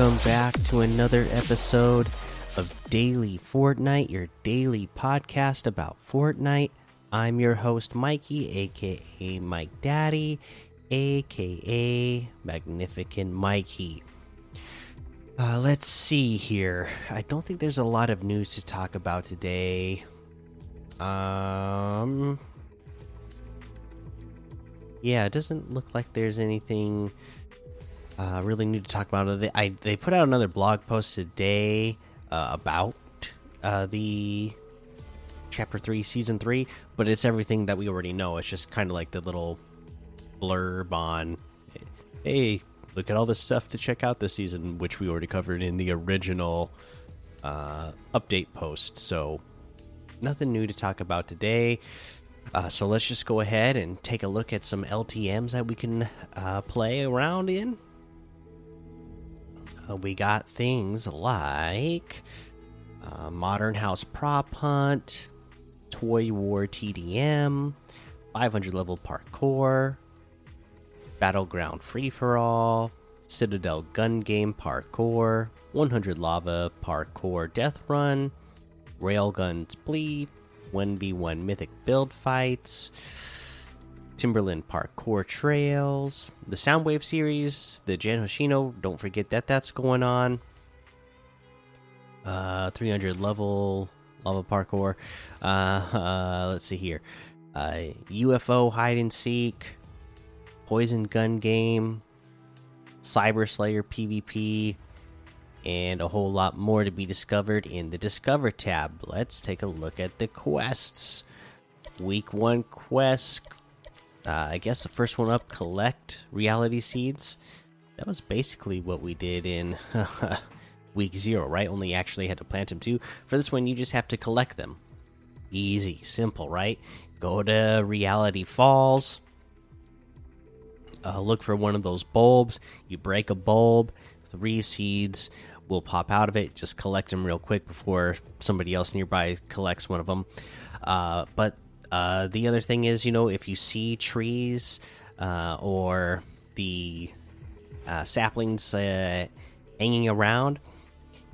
welcome back to another episode of Daily Fortnite, your daily podcast about Fortnite. I'm your host, Mikey, aka Mike Daddy, aka Magnificent Mikey. Uh, let's see here. I don't think there's a lot of news to talk about today. Um, yeah, it doesn't look like there's anything uh, really need to talk about it. They, I, they put out another blog post today uh, about uh, the chapter three, season three, but it's everything that we already know. It's just kind of like the little blurb on, hey, look at all this stuff to check out this season, which we already covered in the original uh, update post. So nothing new to talk about today. Uh, so let's just go ahead and take a look at some LTMs that we can uh, play around in. Uh, we got things like uh, Modern House Prop Hunt, Toy War TDM, 500 level parkour, Battleground Free for All, Citadel Gun Game Parkour, 100 Lava Parkour Death Run, Railgun Splee, 1v1 Mythic Build Fights. Timberland Parkour Trails, the Soundwave series, the Gen Hoshino. Don't forget that that's going on. Uh, 300 level lava parkour. Uh, uh let's see here. Uh, UFO hide and seek, poison gun game, Cyber Slayer PvP, and a whole lot more to be discovered in the Discover tab. Let's take a look at the quests. Week one quest uh, I guess the first one up, collect reality seeds. That was basically what we did in week zero, right? Only actually had to plant them too. For this one, you just have to collect them. Easy, simple, right? Go to Reality Falls. Uh, look for one of those bulbs. You break a bulb, three seeds will pop out of it. Just collect them real quick before somebody else nearby collects one of them. Uh, but uh, the other thing is, you know, if you see trees uh, or the uh, saplings uh, hanging around,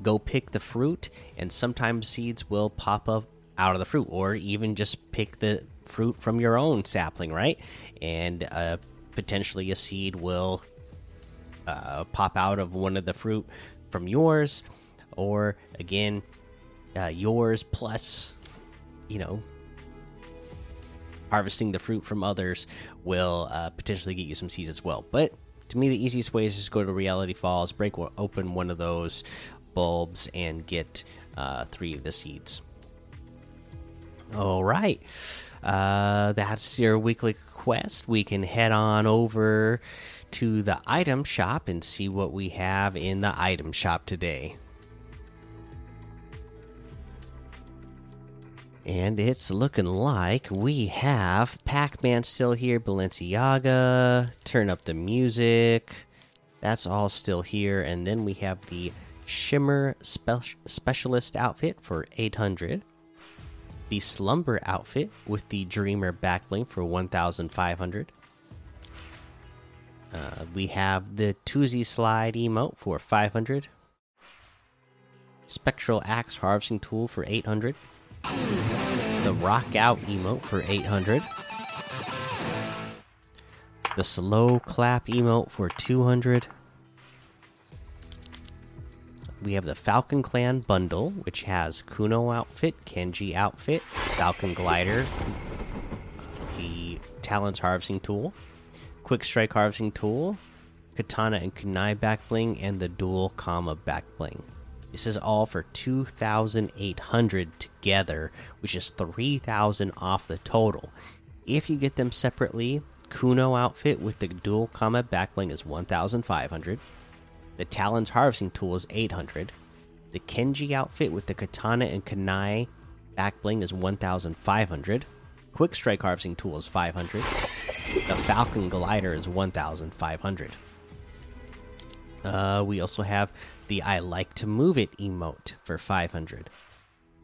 go pick the fruit, and sometimes seeds will pop up out of the fruit, or even just pick the fruit from your own sapling, right? And uh, potentially a seed will pop out of one of the fruit from yours, or again, yours plus, you know, harvesting the fruit from others will uh, potentially get you some seeds as well. But to me, the easiest way is just go to Reality Falls, break open one of those bulbs, and get uh, three of the seeds. All right, uh, that's your weekly quest. We can head on over to the item shop and see what we have in the item shop today. And it's looking like we have Pac Man still here, Balenciaga, turn up the music. That's all still here. And then we have the Shimmer spe Specialist outfit for 800. The Slumber outfit with the Dreamer backbling for 1,500. Uh, we have the Toosie Slide emote for 500. Spectral Axe harvesting tool for 800 the Rock Out emote for 800. The Slow Clap emote for 200. We have the Falcon Clan bundle, which has Kuno outfit, Kenji outfit, Falcon glider, the Talons harvesting tool, Quick Strike harvesting tool, Katana and Kunai back bling, and the Dual Kama back bling. This is all for 2,800 together, which is 3,000 off the total. If you get them separately, Kuno outfit with the dual Kama backbling is 1,500. The Talon's harvesting tool is 800. The Kenji outfit with the katana and kunai backbling is 1,500. Quick strike harvesting tool is 500. The Falcon glider is 1,500. Uh, we also have the I like to move it emote for 500.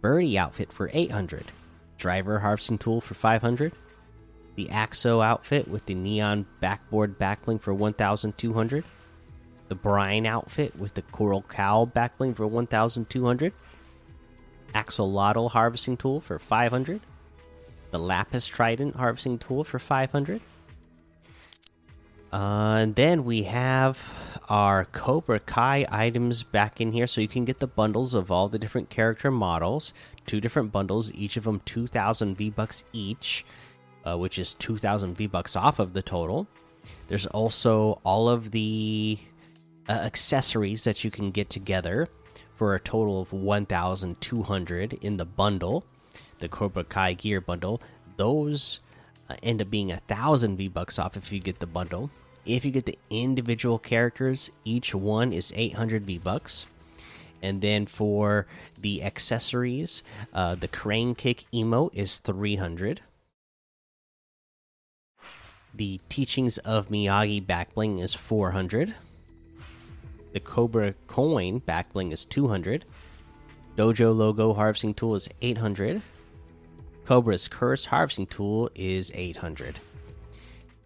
Birdie outfit for 800. Driver harvesting tool for 500. The Axo outfit with the neon backboard backbling for 1200. The Brine outfit with the Coral Cow backbling for 1,200. Axolotl harvesting tool for 500. The Lapis Trident harvesting tool for 500. Uh, and then we have our Cobra Kai items back in here, so you can get the bundles of all the different character models. Two different bundles, each of them 2,000 V bucks each, uh, which is 2,000 V bucks off of the total. There's also all of the uh, accessories that you can get together for a total of 1,200 in the bundle, the Cobra Kai gear bundle. Those uh, end up being a thousand V bucks off if you get the bundle. If you get the individual characters, each one is 800 V bucks. And then for the accessories, uh, the crane kick emote is 300. The teachings of Miyagi backbling is 400. The Cobra coin backbling is 200. Dojo logo harvesting tool is 800. Cobra's curse harvesting tool is 800.